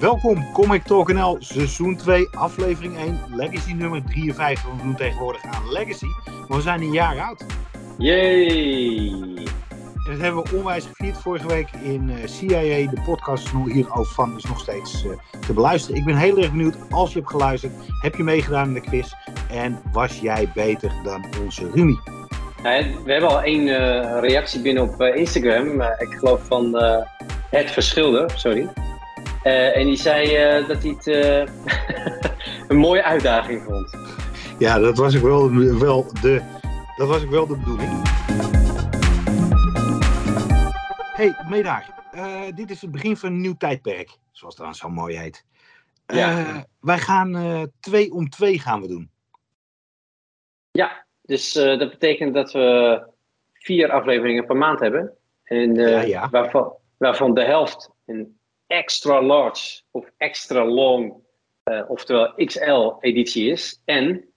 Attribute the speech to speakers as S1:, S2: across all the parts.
S1: Welkom, Comic Talk NL, seizoen 2, aflevering 1, Legacy nummer 53. We doen tegenwoordig aan Legacy, maar we zijn een jaar oud.
S2: Yay!
S1: En dat hebben we onwijs gevierd vorige week in uh, CIA. De podcast hierover van is nog steeds uh, te beluisteren. Ik ben heel erg benieuwd als je hebt geluisterd. Heb je meegedaan in de quiz? En was jij beter dan onze Rumi?
S2: we hebben al één uh, reactie binnen op Instagram. ik geloof van Het Verschilde, sorry. En die zei dat hij het een mooie uitdaging vond.
S1: Ja, dat was ook wel, wel, de, dat was ook wel de bedoeling. Hey, Medaar. Uh, dit is het begin van een nieuw tijdperk, zoals het dan zo mooi heet. Uh, ja. Wij gaan uh, twee om twee gaan we doen.
S2: Ja, dus dat betekent dat we vier afleveringen per maand hebben. En ja, ja. Waarvan, waarvan de helft een extra large of extra long, oftewel XL editie is. En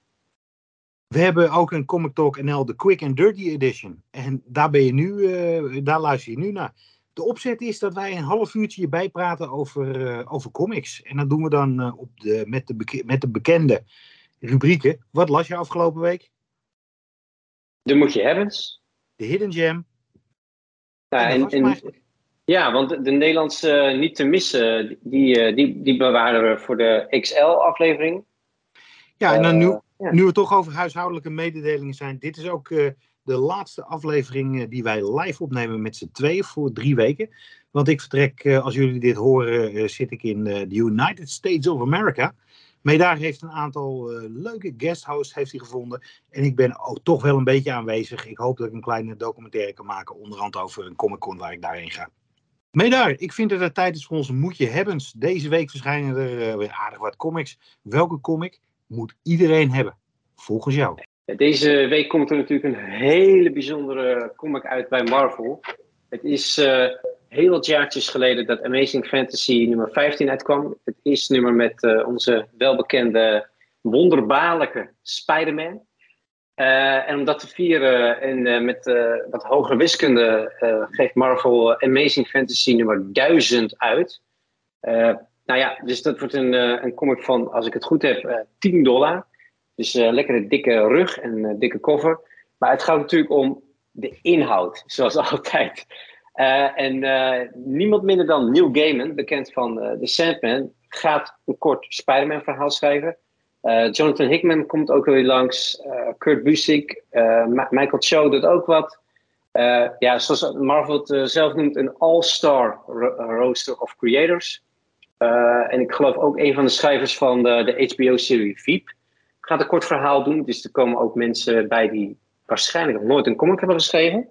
S1: we hebben ook een Comic Talk NL, de Quick and Dirty Edition. En daar, ben je nu, uh, daar luister je nu naar. De opzet is dat wij een half uurtje je bijpraten over, uh, over comics. En dat doen we dan op de, met, de met de bekende rubrieken. Wat las je afgelopen week?
S2: De moet je hebben.
S1: De Hidden Gem.
S2: Ja, en, en, ja want de, de Nederlandse niet te missen, die, die, die bewaren we voor de XL-aflevering.
S1: Ja, en dan nu, nu we toch over huishoudelijke mededelingen zijn. Dit is ook uh, de laatste aflevering die wij live opnemen met z'n tweeën voor drie weken. Want ik vertrek, als jullie dit horen, zit ik in de United States of America. Medaar heeft een aantal leuke guesthosts heeft hij gevonden. En ik ben ook toch wel een beetje aanwezig. Ik hoop dat ik een kleine documentaire kan maken. Onderhand over een Comic Con waar ik daarheen ga. Medaar, ik vind dat het tijd is voor onze moetje hebbens. Deze week verschijnen er weer aardig wat comics. Welke comic? moet iedereen hebben, volgens jou?
S2: Deze week komt er natuurlijk een hele bijzondere comic uit bij Marvel. Het is uh, heel wat jaartjes geleden dat Amazing Fantasy nummer 15 uitkwam. Het is nummer met uh, onze welbekende wonderbaarlijke Spider-Man. Uh, en om dat te vieren en met wat hogere wiskunde geeft Marvel Amazing Fantasy nummer 1000 uit. Nou ja, dus dat wordt een, een comic van, als ik het goed heb, uh, eh, 10 dollar. Dus lekker een dikke rug en een dikke cover. Maar het gaat natuurlijk om de inhoud, zoals altijd. en niemand minder dan Neil Gaiman, bekend van The Sandman, gaat een kort Spider-Man verhaal schrijven. Jonathan Hickman komt ook weer langs. Kurt Busiek, Michael Cho doet ook wat. ja, zoals Marvel het zelf noemt, een all-star ro roster of creators. En ik geloof ook een van de schrijvers van de, de HBO-serie Veep gaat een kort verhaal doen. Dus er komen ook mensen bij die waarschijnlijk nog nooit een comic hebben geschreven.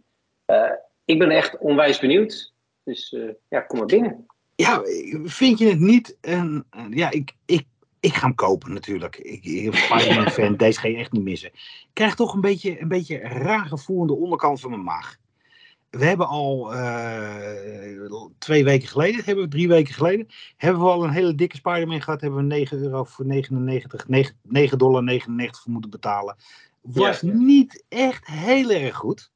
S2: Ik ben echt onwijs benieuwd. Dus ja, kom maar binnen.
S1: Ja, vind je het niet? En, ja, ik, ik, ik ga hem kopen natuurlijk. Ik, ik ben fan, deze ga je echt niet missen. Ik krijg toch een beetje een beetje raar gevoel aan de onderkant van mijn maag we hebben al uh, twee weken geleden, hebben we drie weken geleden, hebben we al een hele dikke Spider-Man gehad. Hebben we 9 euro voor 99, 9, 9 dollar 99 voor moeten betalen. Was ja. niet echt heel erg goed.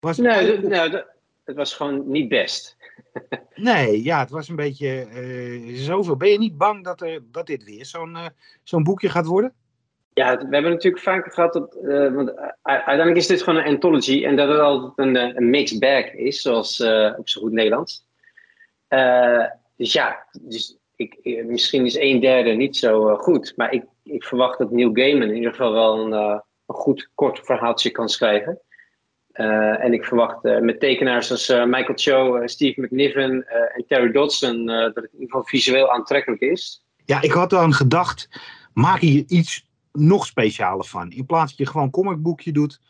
S2: Was nee, nou, het was gewoon niet best.
S1: nee, ja, het was een beetje uh, zoveel. Ben je niet bang dat, er, dat dit weer zo'n uh, zo'n boekje gaat worden?
S2: Ja, we hebben natuurlijk vaker gehad dat. Uh, want uiteindelijk is dit gewoon een anthology en dat het altijd een, eh, een mixed bag is, zoals op zo goed Nederlands. Dus ja, dus ik, misschien is een derde niet zo goed, maar ik, ik verwacht dat Neil Gaiman in ieder geval wel een, een goed kort verhaaltje kan schrijven. En ik verwacht met tekenaars als Michael Cho, Steve McNiven en Terry Dodson dat het in ieder geval visueel aantrekkelijk is.
S1: Ja, ik had aan gedacht, maak hier iets nog specialer van. In plaats dat je gewoon een comicboekje doet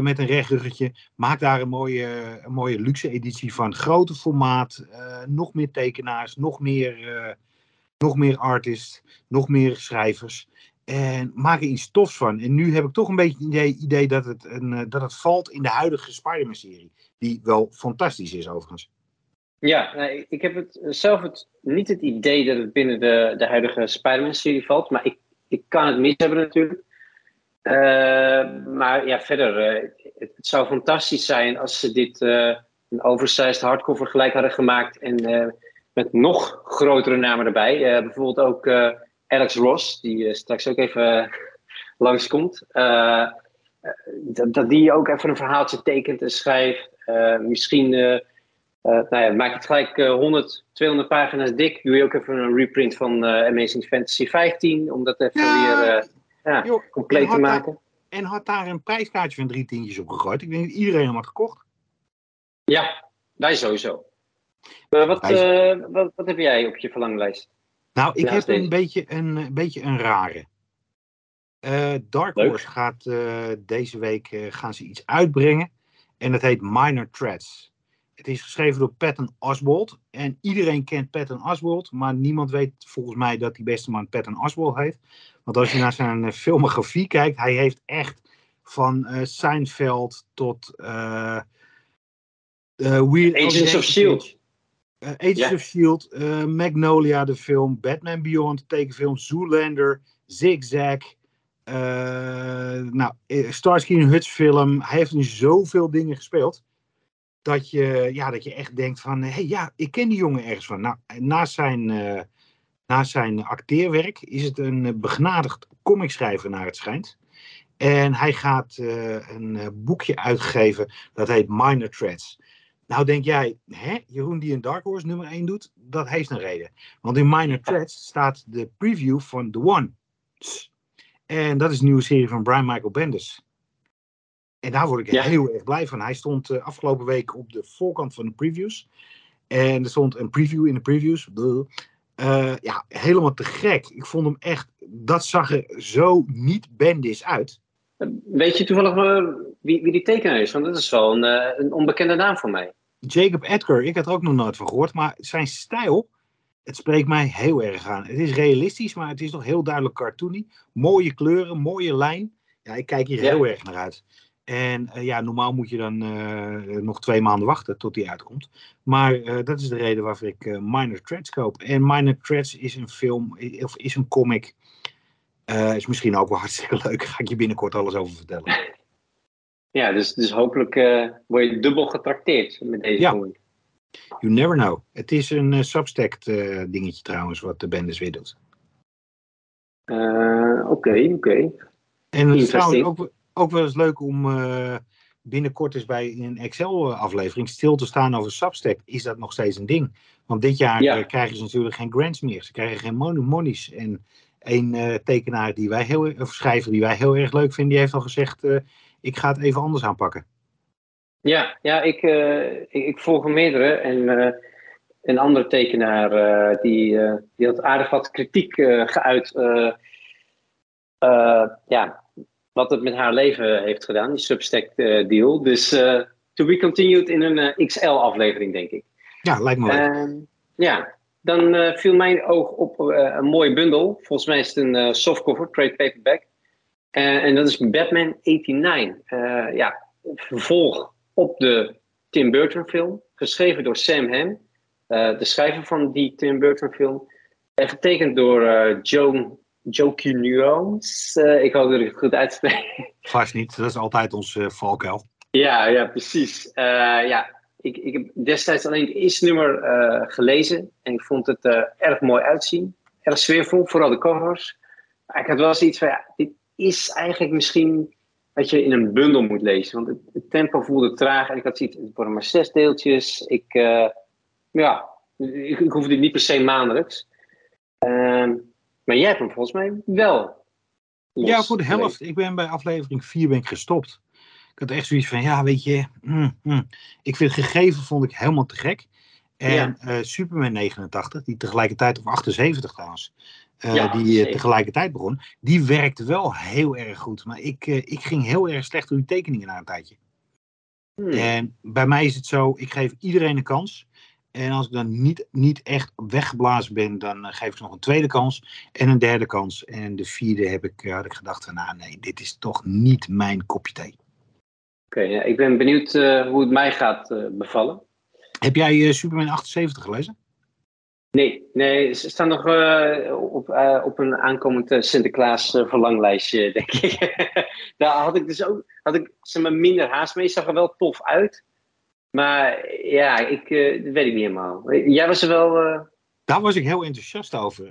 S1: met een rechtruggetje, maak daar een mooie, een mooie luxe editie van. Grote formaat, nog meer tekenaars, nog meer, uh, nog meer artists, nog meer schrijvers. En maak er iets tofs van. En nu heb ik toch een beetje het idee, idee dat, het een, dat het valt in de huidige Spider-Man-serie. Die wel fantastisch is overigens.
S2: Ja, ik heb het, zelf het, niet het idee dat het binnen de, de huidige Spider-Man-serie valt. Maar ik ik kan het mis hebben natuurlijk. Uh, maar ja, verder, uh, het, zou fantastisch zijn als ze dit een oversized hardcover gelijk hadden gemaakt. En met nog grotere namen erbij. bijvoorbeeld ook Alex Ross, die straks ook even langskomt. dat, dat die ook even een verhaaltje tekent en schrijft. misschien nou ja, maak het gelijk 100, eh, 200 pagina's dik. Doe je ook even een reprint van Amazing Fantasy 15. Om dat even weer ja, compleet te maken.
S1: en had daar een prijskaartje van drie tientjes op gegooid. Ik denk dat iedereen hem had gekocht.
S2: Ja, wij sowieso. Maar wat, wat, wat, heb jij op je verlanglijst?
S1: Nou, ik heb een beetje een, beetje een rare. Dark Horse gaat deze week gaan ze iets uitbrengen. En dat heet Minor Threats. Het is geschreven door Patton Oswald. En iedereen kent Patton Oswald. Maar niemand weet volgens mij dat die beste man Patton Oswald heet. Want als je naar zijn filmografie kijkt. Hij heeft echt van Seinfeld tot... Uh,
S2: Weird Agents of S.H.I.E.L.D.
S1: Agents of S.H.I.E.L.D. Magnolia, de film. Batman Beyond, de tekenfilm. Zoolander. Zigzag. nou, Starsky Hutch film. Hij heeft in zoveel dingen gespeeld dat je, ja, dat je echt denkt van, hé hey, ja, ik ken die jongen ergens van. Nou, naast zijn, uh, naast zijn acteerwerk is het een eh, begnadigd comicschrijver naar het schijnt. En hij gaat uh, een boekje uitgeven, dat heet Minor Threats. Nou denk jij, hè, Jeroen die een Dark Horse nummer 1 doet, dat heeft een reden. Want in Minor Threats staat de preview van The One. En dat is een nieuwe serie van Brian Michael Bendis. En daar word ik heel erg blij van. Hij stond uh, afgelopen week op de voorkant van de previews. En er stond een preview in de previews. Uh, ja, helemaal te gek. Ik vond hem echt, dat zag er zo niet Bendis uit.
S2: Weet je toevallig uh, wie, wie die tekenaar is? Want dat is wel een, een onbekende naam voor mij.
S1: Jacob Edgar, ik had er ook nog nooit van gehoord. Maar zijn stijl, het spreekt mij heel erg aan. Het is realistisch, maar het is nog heel duidelijk cartoony. Mooie kleuren, mooie lijn. Ja, ik kijk hier heel erg naar uit. En uh, ja, normaal moet je dan uh, nog twee maanden wachten tot die uitkomt. Maar uh, dat is de reden waarvoor ik Minor Threats koop. En Minor Threats is een film, of is een comic. is misschien ook wel hartstikke leuk. Daar ga ik je binnenkort alles over vertellen.
S2: Ja, dus, dus hopelijk word je dubbel getrakteerd met deze ja.
S1: You never know. Het is een Substack dingetje trouwens, wat de Bendis weer doet.
S2: Oké, oké. Okay.
S1: En het is trouwens ook ook wel eens leuk om binnenkort eens bij een Excel-aflevering stil te staan over Substack. Is dat nog steeds een ding? Want dit jaar eh, krijgen ze natuurlijk geen grants meer. Ze krijgen geen monies. En een tekenaar die wij heel, of schrijver die wij heel erg leuk vinden, die heeft al gezegd: ik ga het even anders aanpakken.
S2: Ja, ja ik, ik, ik, volg er meerdere. En een andere tekenaar die, die had aardig wat kritiek geuit. ja, wat het met haar leven heeft gedaan, die Substack uh, deal. Dus uh, to be continued in een uh, XL-aflevering, denk ik.
S1: Ja, lijkt me leuk.
S2: Ehm, ja, dan viel mijn oog op een mooie bundel. Volgens mij is het een softcover, trade paperback. En dat is Batman 89. ja, vervolg op de Tim Burton film. Geschreven door Sam Hamm, de schrijver van die Tim Burton film. En getekend door Joan Jokinuons. Uh, ik hoop dat ik het goed uitspreek.
S1: Vast niet, dat is altijd ons valkuil.
S2: Ja, ja, precies. Ja, ik, ik heb destijds alleen het eerste nummer gelezen en ik vond het erg mooi uitzien. Erg sfeervol, vooral de covers. Maar ik had wel zoiets van, ja, dit is eigenlijk misschien wat je in een bundel moet lezen. Want het, tempo voelde traag en ik had zoiets, het worden maar zes deeltjes. Ik, ja, ik, ik hoefde niet per se maandelijks. Ehm, maar jij hebt hem volgens mij wel.
S1: Ja, voor de helft. Ik ben bij aflevering 4 ben ik gestopt. Ik had echt zoiets van, ja, weet je, mm, mm. ik vind het gegeven vond ik helemaal te gek. En ja. uh, Superman 89, die tegelijkertijd, of 78 trouwens, uh, die uh, tegelijkertijd begon, die werkte wel heel erg goed. Maar ik, ik ging heel erg slecht door die tekeningen na een tijdje. Hmm. En bij mij is het zo, ik geef iedereen een kans. En als ik dan niet, niet echt weggeblazen ben, dan eh, geef ik nog een tweede kans en een derde kans. En de vierde heb ik, had ik gedacht van, nou nee, dit is toch niet mijn kopje thee.
S2: Oké, ja, ik ben benieuwd uh, hoe het mij gaat uh, bevallen.
S1: Heb jij uh, Superman 78 gelezen?
S2: Nee, nee, ze staan nog op, op een aankomend Sinterklaas verlanglijstje, denk ik. Daar had ik dus ook had ik, zeg maar, minder haast mee. Zag er wel tof uit. Maar ja, ik, weet ik niet helemaal. Jij was er wel...
S1: Daar was ik heel enthousiast over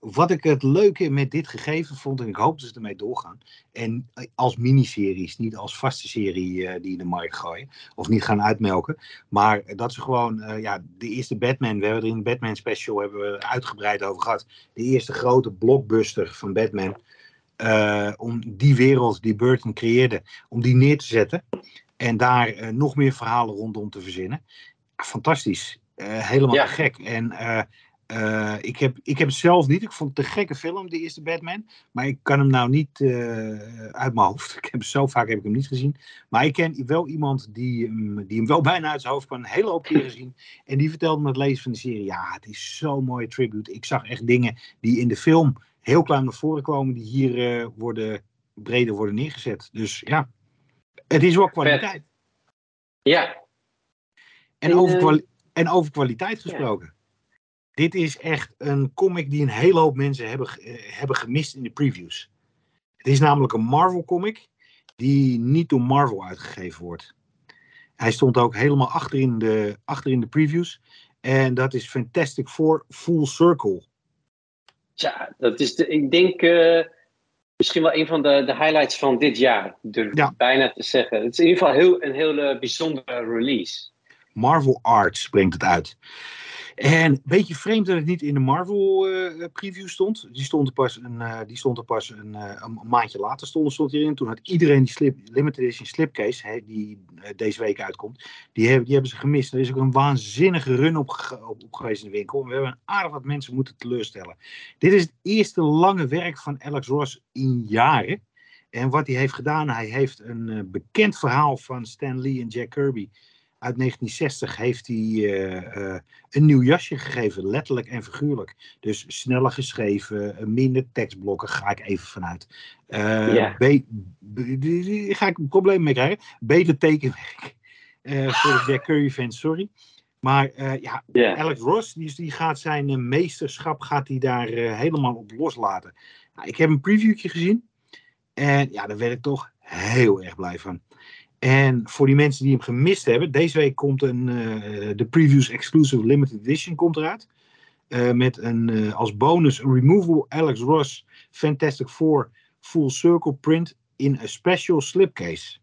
S1: wat ik het leuke met dit gegeven vond, en ik hoop dat ze ermee doorgaan, en als miniseries, niet als vaste serie uh, die in de markt gooien, of niet gaan uitmelken, maar dat ze gewoon, uh, ja, de eerste Batman, we hebben er in de Batman special hebben we uitgebreid over gehad, de eerste grote blockbuster van Batman, uh, om die wereld die Burton creëerde, om die neer te zetten en daar nog meer verhalen rondom te verzinnen. Fantastisch, helemaal ja. gek. En uh, ik, heb, ik heb het zelf niet. Ik vond het een gekke film, de eerste Batman. Maar ik kan hem nou niet uh, uit mijn hoofd. Ik heb zo vaak heb ik hem niet gezien. Maar ik ken wel iemand die, um, die hem wel bijna uit zijn hoofd kan. Een hele hoop keer gezien. En die vertelde me het lezen van de serie. Ja, het is zo'n mooie tribute. Ik zag echt dingen die in de film heel klein naar voren komen. Die hier uh, worden, breder worden neergezet. Dus ja, het is wel kwaliteit.
S2: Ja.
S1: En, over, en over kwaliteit gesproken. Ja. Dit is echt een comic die een hele hoop mensen hebben, eh, hebben gemist in de previews. Het is namelijk een Marvel comic die niet door Marvel uitgegeven wordt. Hij stond ook helemaal achter in de, achter in de previews. En dat is Fantastic Four Full Circle.
S2: Ja, dat is de, ik denk uh, misschien wel een van de, de highlights van dit jaar. Durf ja. bijna te zeggen. Het is in ieder geval heel, een hele bijzondere release.
S1: Marvel Arts brengt het uit. En een beetje vreemd dat het niet in de Marvel uh, preview stond. Die stond er pas, een, uh, die stond er pas een, een, maandje later stond, stond hierin. Toen had iedereen die slip, limited edition slipcase, hè, die deze week uitkomt, die hebben, die hebben ze gemist. Er is ook een waanzinnige run op, op, op, geweest in de winkel. We hebben aardig wat mensen moeten teleurstellen. Dit is het eerste lange werk van Alex Ross in jaren. En wat hij heeft gedaan, hij heeft een bekend verhaal van Stan Lee en Jack Kirby uit 1960 heeft hij uh, uh, een nieuw jasje gegeven, letterlijk en figuurlijk. Dus sneller geschreven, minder tekstblokken, ga ik even vanuit. Uh, ja. ga ik een probleem mee krijgen. Beter tekenwerk. voor de Jack Curry fans, sorry. Maar ja. Alex Ross, die, die gaat zijn meesterschap gaat hij daar helemaal op loslaten. Nou, ik heb een previewtje gezien. En ja, daar werd ik toch heel erg blij van. En voor die mensen die hem gemist hebben, deze week komt een, uh, de Previews Exclusive Limited Edition komt eruit. Uh, met een, uh, als bonus een Removable Alex Ross Fantastic Four Full Circle print in een special slipcase.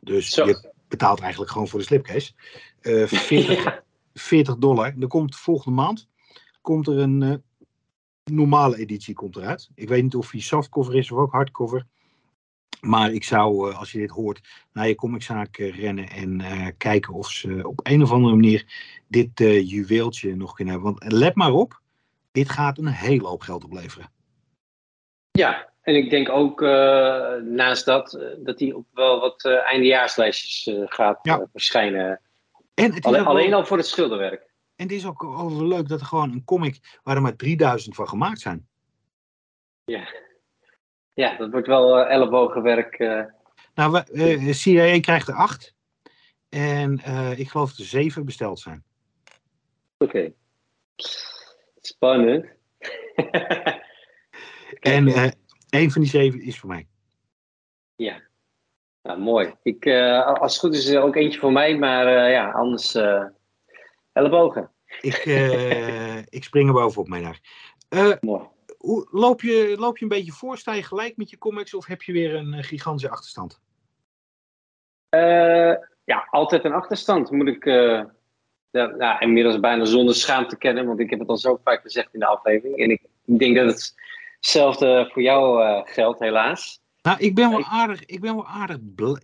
S1: Dus Zo. je betaalt eigenlijk gewoon voor de slipcase. 40, 40 dollar. Er komt volgende maand komt er een normale editie komt eruit. Ik weet niet of die softcover is of ook hardcover. Maar ik zou, eh, als je dit hoort, naar je comiczaak eh, rennen en uh, kijken of ze op een of andere manier dit uh, juweeltje nog kunnen hebben. Want let maar op, dit gaat een hele hoop geld opleveren.
S2: Ja, en ik denk ook naast dat, dat hij op wel wat eindejaarslijstjes gaat ja. verschijnen. En alleen, alleen al voor het schilderwerk.
S1: En het is ook leuk dat er gewoon een comic waar er maar 3000 van gemaakt zijn.
S2: Ja. Ja, dat wordt wel uh, ellebogenwerk. Uh.
S1: Nou, uh, CIA krijgt er acht. En ik geloof dat er zeven besteld zijn.
S2: Oké. Okay. Spannend.
S1: en één van die zeven is voor mij.
S2: Ja. Nou, mooi. Ik, als het goed is, er ook eentje voor mij. Maar ja, anders ellebogen.
S1: ik, ik spring er bovenop mee naar. mooi loop, je, loop je een beetje voor? Sta je gelijk met je comics of heb je weer een eh, gigantische achterstand?
S2: Uh, ja, altijd een achterstand. Moet ik uh, ja, nou, inmiddels bijna zonder schaamte kennen, want ik heb het al zo vaak gezegd in de aflevering. En ik, denk dat hetzelfde voor jou geldt, helaas.
S1: Nou, ik ben wel aardig, ik ben wel aardig,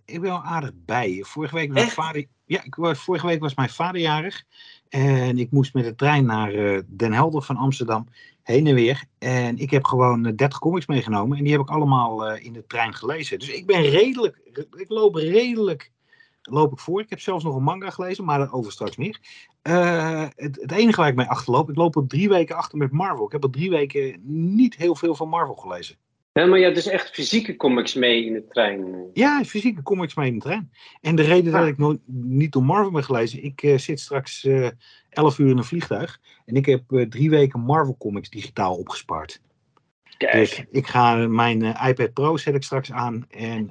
S1: ik ben wel aardig bij. Vorige week, was mijn vader, ja, ik was, vorige week was mijn vader jarig. En ik moest met de trein naar Den Helder van Amsterdam heen en weer. En ik heb gewoon 30 eh, comics meegenomen en die heb ik allemaal uh, in de trein gelezen. Dus ik ben redelijk, ik loop redelijk, loop ik voor. Ik heb zelfs nog een manga gelezen, maar daarover straks meer. Uh, het, het, enige waar ik mee achterloop, ik loop er drie weken achter met Marvel. Ik heb er drie weken niet heel veel van Marvel gelezen.
S2: Ja, maar je hebt dus echt fysieke comics mee in de trein.
S1: Ja, fysieke comics mee in de trein. En de reden dat ik nog niet door Marvel ben gelezen, ik uh, zit straks uh, 11 uur in een vliegtuig. En ik heb uh, drie weken Marvel comics digitaal opgespaard. Kijk. Dus ik ga mijn iPad Pro zet ik straks aan. En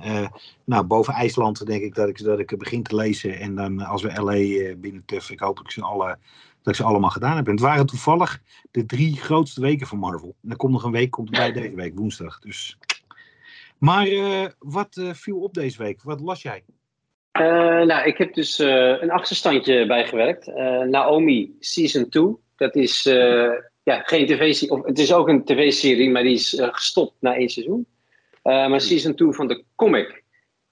S1: nou, boven IJsland denk ik dat ik, dat ik begin te lezen. En dan als we LA uh, binnen tuffen, ik hoop dat ik, ze alle, dat ik ze allemaal gedaan heb. En het waren toevallig de drie grootste weken van Marvel. En er komt nog een week, komt bij deze week, woensdag. Dus. Maar wat viel op deze week? Wat las jij?
S2: nou, ik heb dus een achterstandje bijgewerkt. Naomi Season 2. Dat is ja, geen tv-serie. Of het is ook een tv-serie, maar die is gestopt na één seizoen. Maar hmm. season 2 van de comic.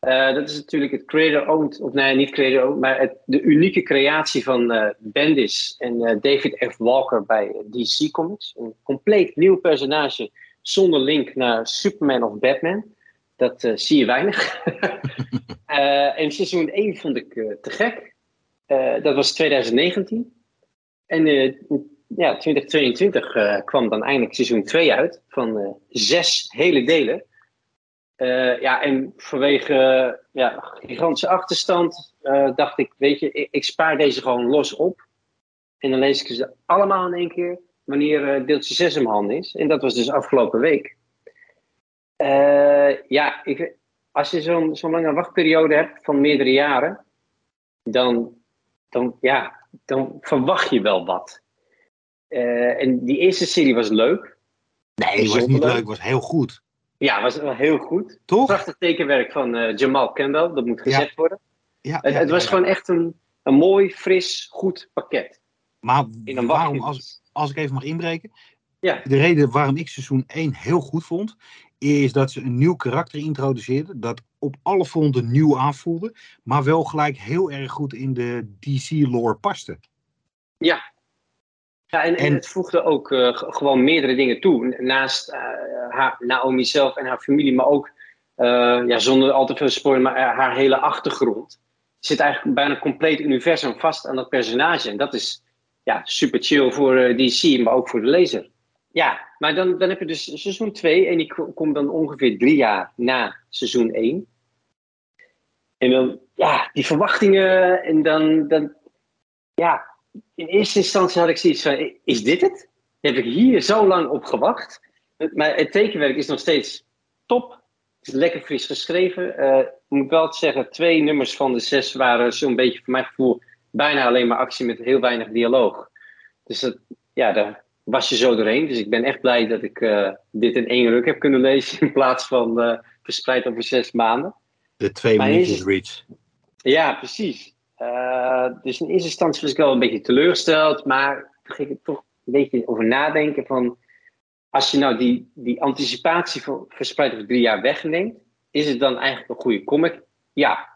S2: Uh, dat is natuurlijk het creator-owned, of nee, niet creator-owned, maar het, de unieke creatie van Bendis en David F. Walker bij DC Comics. Een compleet nieuw personage zonder link naar Superman of Batman. Dat zie je weinig. en seizoen 1 vond ik te gek. dat was 2019. En ja, 2022 uh, kwam dan eindelijk seizoen 2 uit van uh, zes hele delen. Uh, ja, en vanwege ja, gigantische achterstand dacht ik, weet je, ik, ik, spaar deze gewoon los op. En dan lees ik ze allemaal in één keer wanneer deeltje 6 in mijn handen is. En dat was dus afgelopen week. ja, ik, als je zo'n zo'n lange wachtperiode hebt van meerdere jaren, dan, dan, ja, dan verwacht je wel wat. Uh, en die eerste serie was leuk.
S1: Nee, die was niet leuk, leuk, was heel goed.
S2: Ja, was wel heel goed. Toch? Prachtig tekenwerk van uh, Jamal Campbell, dat moet gezegd worden. Ja, het, het was gewoon echt een, een mooi, fris, goed pakket.
S1: Maar waarom, als, als ik even mag inbreken. Ja. De reden waarom ik seizoen 1 heel goed vond, is dat ze een nieuw karakter introduceerden. Dat op alle fronten nieuw aanvoelde, maar wel gelijk heel erg goed in de DC-lore paste.
S2: Ja, ja, en, het voegde ook uh, gewoon meerdere dingen toe. Naast uh, haar, Naomi zelf en haar familie, maar ook, uh, ja, zonder al te veel spoiler, maar haar hele achtergrond. Zit eigenlijk bijna een compleet universum vast aan dat personage. En dat is ja, super chill voor DC, maar ook voor de lezer. Ja, maar dan, dan heb je dus seizoen 2 en die komt dan ongeveer drie jaar na seizoen 1. En dan, ja, die verwachtingen en dan, dan ja, in eerste instantie had ik zoiets van, is dit het? Heb ik hier zo lang op gewacht? Maar het tekenwerk is nog steeds top. Het is lekker fris geschreven. Uh, moet wel zeggen, twee nummers van de zes waren zo'n beetje voor mijn gevoel bijna alleen maar actie met heel weinig dialoog. Dus dat, ja, daar was je zo doorheen. Dus ik ben echt blij dat ik uh, dit in één ruk heb kunnen lezen in plaats van uh, verspreid over zes maanden.
S1: De twee minuutjes reach.
S2: Ja, precies. Uh, dus in eerste instantie was ik wel een beetje teleurgesteld, maar toen ging ik toch een beetje over nadenken van, als je nou die, die anticipatie van verspreid over drie jaar wegneemt, is het dan eigenlijk een goede comic? Ja.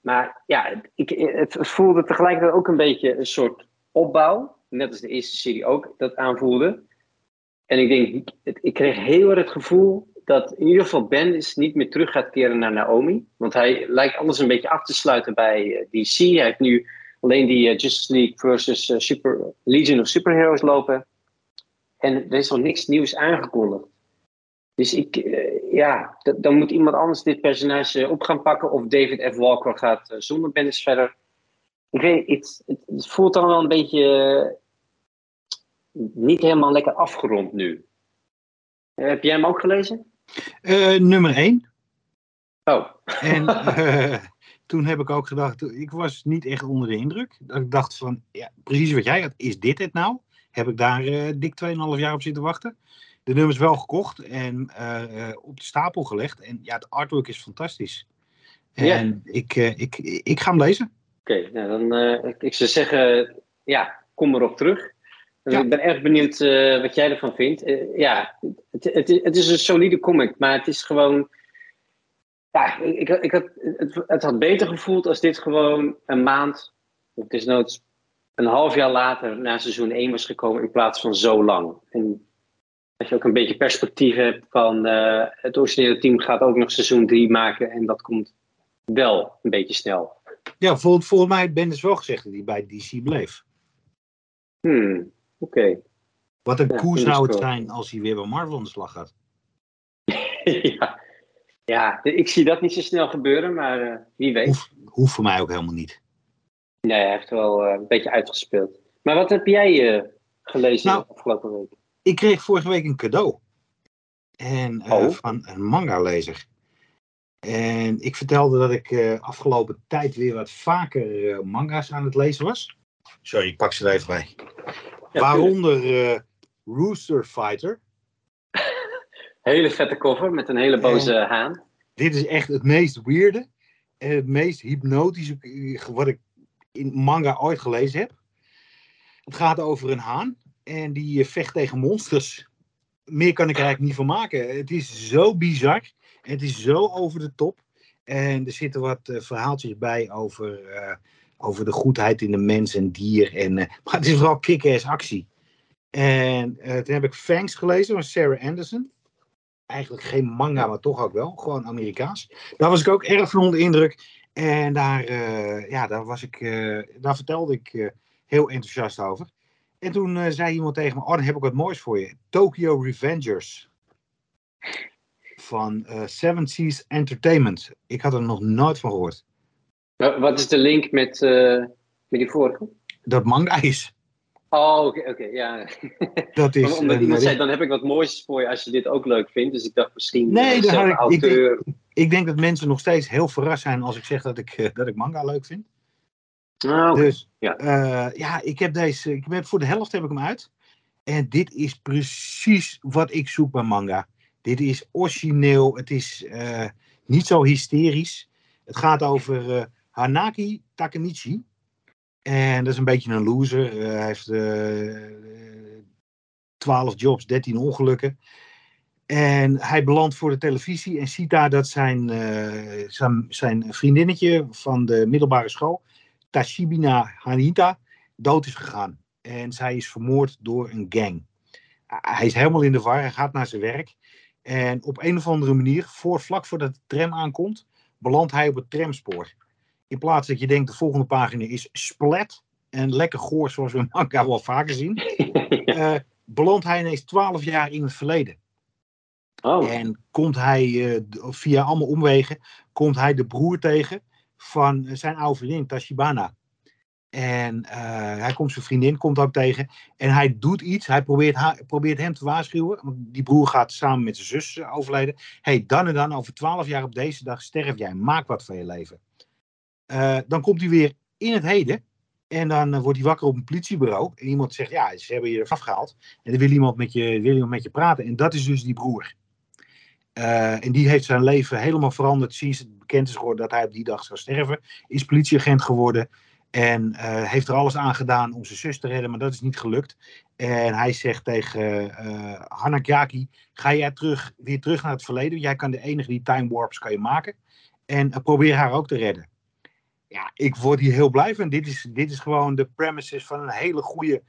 S2: Maar ja, ik, het voelde tegelijkertijd ook een beetje een soort opbouw, net als de eerste serie ook dat aanvoelde. En ik denk, ik kreeg heel erg het gevoel dat in ieder geval Bendis niet meer terug gaat keren naar Naomi. Want hij lijkt alles een beetje af te sluiten bij eh, DC. Hij heeft nu alleen die uh, Justice League versus uh, Super, Legion of Superheroes lopen. En er is nog niks nieuws aangekondigd. Dus ik, ja, dan moet iemand anders dit personage op gaan pakken. Of David F. Walker gaat zonder Bendis verder. Ik weet, het, het voelt dan wel een beetje niet helemaal lekker afgerond nu. Heb jij hem ook gelezen?
S1: Uh, nummer 1.
S2: Oh.
S1: En uh, toen heb ik ook gedacht, ik was niet echt onder de indruk. Dat ik dacht van, ja, precies wat jij had, is dit het nou? Heb ik daar uh, dik 2,5 jaar op zitten wachten. De nummers wel gekocht en op de stapel gelegd. En ja, het artwork is fantastisch. En ik, ik, ik ga hem lezen.
S2: Oké, nou dan, ik zou zeggen, ja, kom erop terug. Ja. Ik ben erg benieuwd uh, wat jij ervan vindt. Uh, ja, het, het, het, is een solide comic, maar het is gewoon. Ja, ik, ik had, het, het had beter gevoeld als dit gewoon een maand, of desnoods een half jaar later na seizoen 1 was gekomen in plaats van zo lang. En dat je ook een beetje perspectief hebt van uh, het originele team gaat ook nog seizoen 3 maken en dat komt wel een beetje snel.
S1: Ja, volgens, mij ben dus wel gezegd dat hij bij DC bleef.
S2: Hmm. Oké.
S1: Wat een koers zou het zijn als hij weer bij Marvel aan de slag gaat.
S2: ja. ja, ik zie dat niet zo snel gebeuren, maar uh, wie weet.
S1: Hoeft, voor mij ook helemaal niet.
S2: Nee, hij heeft wel uh, een beetje uitgespeeld. Maar wat heb jij uh, gelezen nou, afgelopen week?
S1: Ik kreeg vorige week een cadeau. En oh. van een manga-lezer. En ik vertelde dat ik afgelopen tijd weer wat vaker manga's aan het lezen was. Sorry, ik pak ze er even bij. Waaronder Rooster Fighter.
S2: hele vette cover met een hele boze haan.
S1: Dit is echt het meest weirde en het meest hypnotische wat ik in manga ooit gelezen heb. Het gaat over een haan en die eh, vecht tegen monsters. Meer kan ik er eigenlijk niet van maken. Het is zo bizar. En het is zo over de top. En er zitten wat uh, verhaaltjes bij over, uh, over de goedheid in de mens en dier. En, uh, maar het is vooral kick-ass actie. En toen heb ik Fangs gelezen van Sarah Anderson. Eigenlijk geen manga, maar toch ook wel. Gewoon Amerikaans. Daar was ik ook erg van onder indruk. En daar, ja, daar, was ik, daar vertelde ik heel enthousiast over. En toen zei iemand tegen me, oh dan heb ik wat moois voor je. Tokyo Revengers. Van Seven Seas Entertainment. Ik had er nog nooit van gehoord.
S2: Wat is de link met, uh, met die vorige?
S1: Dat manga is.
S2: Oh, oké, ja.
S1: Dat is,
S2: Omdat iemand zei, dan heb ik wat moois voor je als je dit ook leuk vindt. Dus ik dacht misschien
S1: nee, dan had ik, auteur... Ik, ik, denk dat mensen nog steeds heel verrast zijn als ik zeg dat ik, dat ik manga leuk vind.
S2: Ah,
S1: Dus ja. Uh, ja, ik heb deze. Ik heb, voor de helft heb ik hem uit. En dit is precies wat ik zoek bij manga. Dit is origineel. Het is uh, niet zo hysterisch. Het gaat over Hanaki Takemichi. En dat is een beetje een loser. hij heeft 12 jobs, 13 ongelukken. En hij belandt voor de televisie en ziet daar dat zijn, zijn, zijn vriendinnetje van de middelbare school Tashibina Hanita dood is gegaan. En zij is vermoord door een gang. Hij is helemaal in de war, hij gaat naar zijn werk. En op een of andere manier, voor, vlak voordat de tram aankomt, belandt hij op het tramspoor. In plaats dat je denkt, de volgende pagina is splat en lekker goor, zoals we manga wel vaker zien, uh, belandt hij ineens twaalf jaar in het verleden.
S2: Oh.
S1: En komt hij uh, via allemaal omwegen, komt hij de broer tegen van zijn oude vriendin, Tashibana. En uh, hij komt zijn vriendin, komt ook tegen. En hij doet iets. Hij probeert, haar, probeert hem te waarschuwen. Want die broer gaat samen met zijn zus overlijden. hey, dan en dan, over twaalf jaar op deze dag sterf jij. Maak wat van je leven. Uh, dan komt hij weer in het heden. En dan wordt hij wakker op een politiebureau. En iemand zegt, ja, ze hebben je er afgehaald. En dan wil iemand met je, wil iemand met je praten. En dat is dus die broer. en die heeft zijn leven helemaal veranderd sinds het bekend is geworden dat hij op die dag zou sterven. Is politieagent geworden. En heeft er alles aan gedaan om zijn zus te redden, maar dat is niet gelukt. En hij zegt tegen uh, Hanakaki, ga jij terug, weer terug naar het verleden. Jij kan de enige die time warps kan je maken. En probeer haar ook te redden. Ja, ik word hier heel blij van. Dit is, dit is gewoon de premises van een hele goede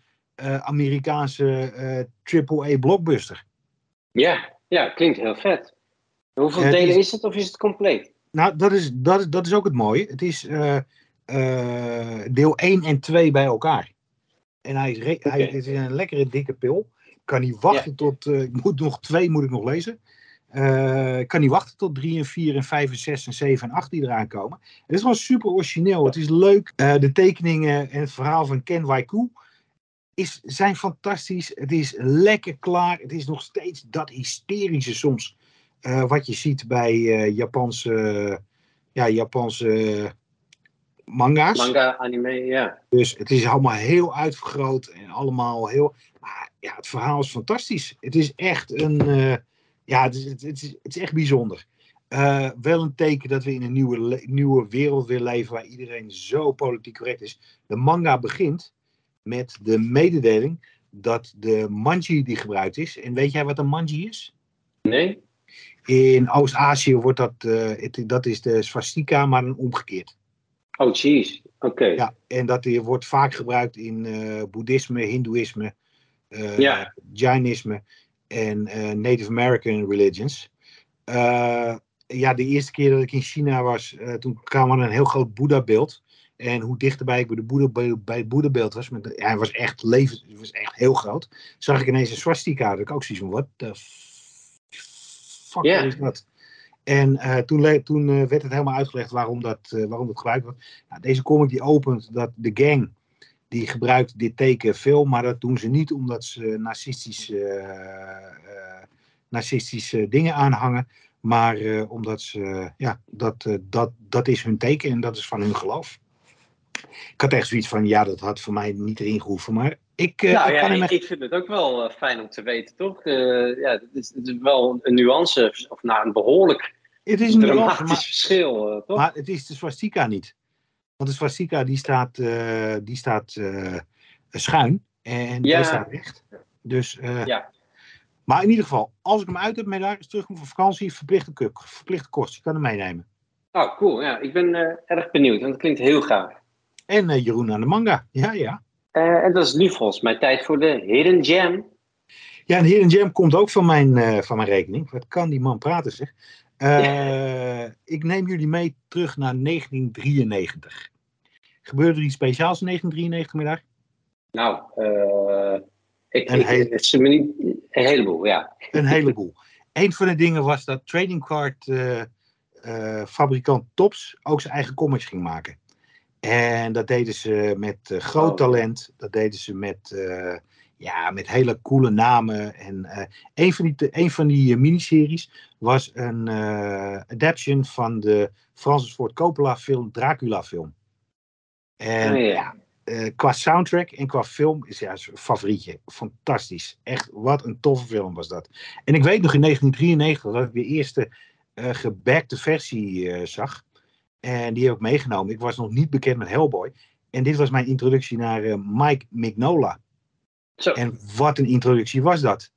S1: Amerikaanse triple-A blockbuster.
S2: Ja, ja, klinkt heel vet. Hoeveel delen is, is, het of is het compleet?
S1: Nou, dat is, dat, is, dat is ook het mooie. Het is uh, uh, deel 1 en 2 bij elkaar. En hij is, okay. hij, het is een lekkere dikke pil. Ik kan niet wachten ja. tot. Uh, ik moet nog twee moet ik nog lezen. Ik kan niet wachten tot 3 en 4 en 5 en 6 en 7 en 8 die eraan komen. Het is gewoon super origineel. Het is leuk. de tekeningen en het verhaal van Ken Waiku is, zijn fantastisch. Het is lekker klaar. Het is nog steeds dat hysterische soms uh, wat je ziet bij Japanse, ja, Japanse manga's.
S2: Manga, anime, ja.
S1: Dus het is allemaal heel uitvergroot en allemaal heel. Maar ja, het verhaal is fantastisch. Het is echt een. Ja, het is, het, is, het is echt bijzonder. wel een teken dat we in een nieuwe, nieuwe wereld weer leven waar iedereen zo politiek correct is. De manga begint met de mededeling dat de manji die gebruikt is. En weet jij wat een manji is?
S2: Nee.
S1: In Oost-Azië wordt dat, uh, het, dat is de swastika, maar dan omgekeerd.
S2: Oh, jeez. Oké.
S1: Ja, en dat wordt vaak gebruikt in uh, boeddhisme, hindoeïsme, ja. Jainisme en Native American religions. ja, de eerste keer dat ik in China was, toen kwam er een heel groot Boeddha-beeld. En hoe dichterbij ik bij, de Boeddha, bij het Boeddha-beeld was, met, ja, hij was echt leven, was echt heel groot, zag ik ineens een swastika. Dat ik ook zoiets van, wat de fuck yeah. is dat? En uh, toen, toen uh, werd het helemaal uitgelegd waarom dat, uh, waarom dat gebruikt wordt. Nou, deze comic die opent dat de gang die gebruikt dit teken veel, maar dat doen ze niet omdat ze narcistisch narcistische dingen aanhangen. Maar omdat ze, ja, dat, dat, dat is hun teken en dat is van hun geloof. Ik had echt zoiets van, ja, dat had voor mij niet erin gehoeven. Maar ik,
S2: nou, ja, ik, ik, vind het ook wel fijn om te wweten, toch? ja, het is, het is wel een nuance, of nou, een behoorlijk
S1: het is een
S2: dramatisch maar, verschil, toch?
S1: Maar het is de swastika niet. Want de swastika die staat, uh, die staat uh, schuin en ja. staat recht. Dus, uh, ja. Maar in ieder geval, als ik hem uit heb daar is terugkom van vakantie, verplichte, verplichte kost. Je kan hem meenemen.
S2: Oh, cool. Ja, ik ben erg benieuwd, want het klinkt heel gaaf.
S1: En Jeroen aan de manga, ja, ja.
S2: en dat is nu volgens mij tijd voor de Hidden Jam.
S1: Ja, een Hidden Jam komt ook van mijn, van mijn rekening. Wat kan die man praten, zeg. Uh, ik neem jullie mee terug naar 1993. Gebeurde er iets speciaals in 1993 middag?
S2: Nou, uh, ik, een, ik, het is niet, een heleboel, ja.
S1: Een heleboel. een van de dingen was dat trading card uh, fabrikant Tops ook zijn eigen comics ging maken. En dat deden ze met groot oh. talent. Dat deden ze met ja, met hele coole namen. En uh, een van die, een van die uh, miniseries was een uh, adaptation van de Francis Ford Coppola film Dracula film. En oh, ja. qua soundtrack en qua film is ja, een favorietje. Fantastisch. Echt, wat een toffe film was dat. En ik weet nog in 1993 dat ik de eerste gebackte versie zag. En die heb ik meegenomen. Ik was nog niet bekend met Hellboy. En dit was mijn introductie naar Mike Mignola. Zo. En wat een introductie was dat.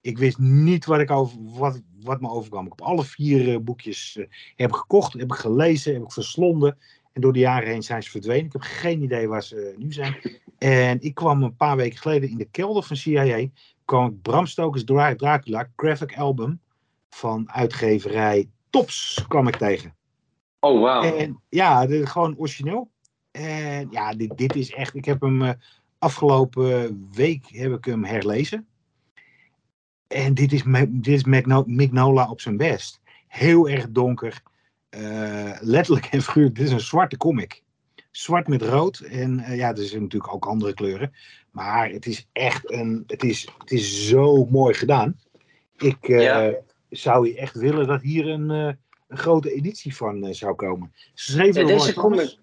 S1: Ik wist niet wat, ik over, wat, wat me overkwam. Ik heb alle vier uh, boekjes uh, heb gekocht, heb ik gelezen, heb ik verslonden. En door de jaren heen zijn ze verdwenen. Ik heb geen idee waar ze nu zijn. En ik kwam een paar weken geleden in de kelder van CIA. kwam Bram Stoker's Dracula graphic album van uitgeverij Tops kwam ik tegen.
S2: Oh, wow.
S1: En ja, dit, gewoon origineel. En ja, dit, dit is echt. Ik heb hem uh, Afgelopen week heb ik hem herlezen. En dit is, dit is Mignola op zijn best. Heel erg donker. Uh, letterlijk en figuurlijk. Dit is een zwarte comic. Zwart met rood. En uh, ja, er zijn natuurlijk ook andere kleuren. Maar het is echt een. Het is, het is zo mooi gedaan. Ik uh, zou je echt willen dat hier een, een grote editie van zou komen.
S2: Ze schreven ja, deze comic,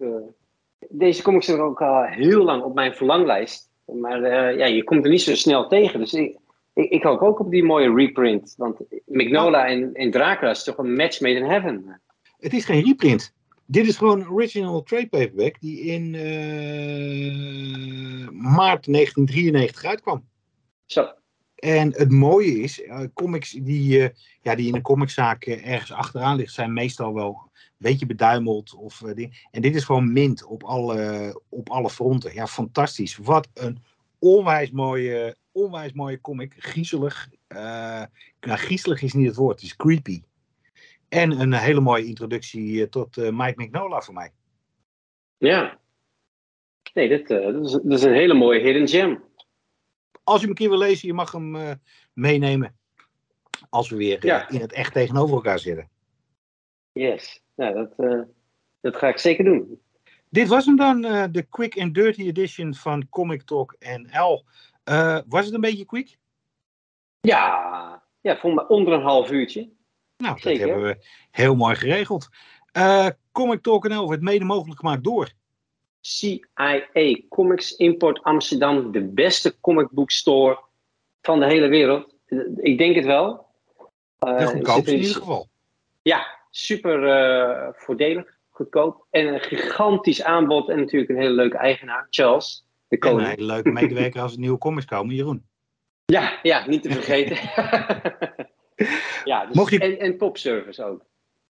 S2: deze comics er ook al heel lang op mijn verlanglijst. Maar uh, ja, je komt er niet zo snel tegen. Dus ik, ik, ik, hoop ook op die mooie reprint. Want Magnola en, en Dracula is toch een match made in heaven.
S1: Het is geen reprint. Dit is gewoon een original trade paperback die in uh, maart 1993 uitkwam.
S2: Zo.
S1: En het mooie is, uh, comics die, ja, die in een comiczaak ergens achteraan liggen, zijn meestal wel beetje beduimeld. Of, uh, en dit is gewoon mint op alle, op alle fronten. Ja, fantastisch. Wat een onwijs mooie, onwijs mooie comic. Griezelig. Uh, nou, griezelig is niet het woord, het is creepy. En een hele mooie introductie eh, tot Mike Mignola voor mij.
S2: Ja. Nee, dit, dat, is, dat is een hele mooie hidden gem.
S1: Als je hem een keer wil lezen, je mag hem meenemen. Als we weer in het echt tegenover elkaar zitten.
S2: Yes. Nou, dat, uh, dat ga ik zeker doen.
S1: Dit was hem dan, uh, de quick and dirty edition van Comic Talk NL. Uh, was het een beetje quick?
S2: Ja, ja voor me onder een half uurtje.
S1: Nou, zeker. dat hebben we heel mooi geregeld. Comic Talk NL werd mede mogelijk gemaakt door...
S2: CIA Comics Import Amsterdam, de beste comic book store van de hele wereld. Ik denk het wel.
S1: de goedkoopste in ieder geval.
S2: Ja, super uh, voordelig, goedkoop. En een gigantisch aanbod en natuurlijk een hele leuke eigenaar, Charles.
S1: De koning. En een hele leuke medewerker als er nieuwe comics komen, Jeroen.
S2: Ja, ja niet te vergeten. ja, dus Mocht je... en, en popservice ook.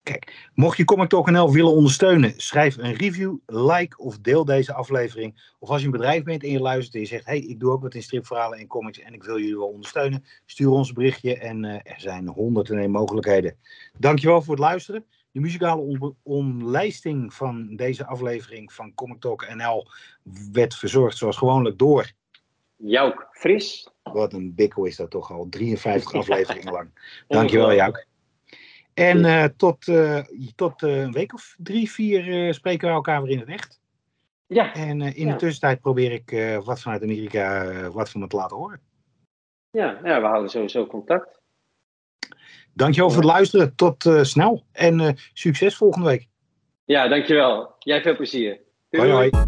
S1: Kijk, mocht je Comic Talk NL willen ondersteunen, schrijf een review, like of deel deze aflevering. Of als je een bedrijf bent en je luistert en je zegt, hey, ik doe ook wat in stripverhalen en comics en ik wil jullie wel ondersteunen, stuur ons een berichtje en uh, er zijn honderden en mogelijkheden. Dankjewel voor het luisteren. De muzikale omlijsting van deze aflevering van Comic Talk NL werd verzorgd zoals gewoonlijk door...
S2: Jouk Fris.
S1: Wat een bikkel is dat toch al, 53 afleveringen lang. Dankjewel Jouk. En uh, tot, uh, tot uh, een week of drie, vier spreken we elkaar weer in het echt.
S2: Ja.
S1: En in ja. de tussentijd probeer ik wat vanuit Amerika wat van me te laten horen.
S2: Ja, ja, we houden sowieso contact.
S1: Dankjewel voor het luisteren. Tot snel en succes volgende week.
S2: Ja, dankjewel. Jij veel plezier.
S1: Doei. Hoi, hoi.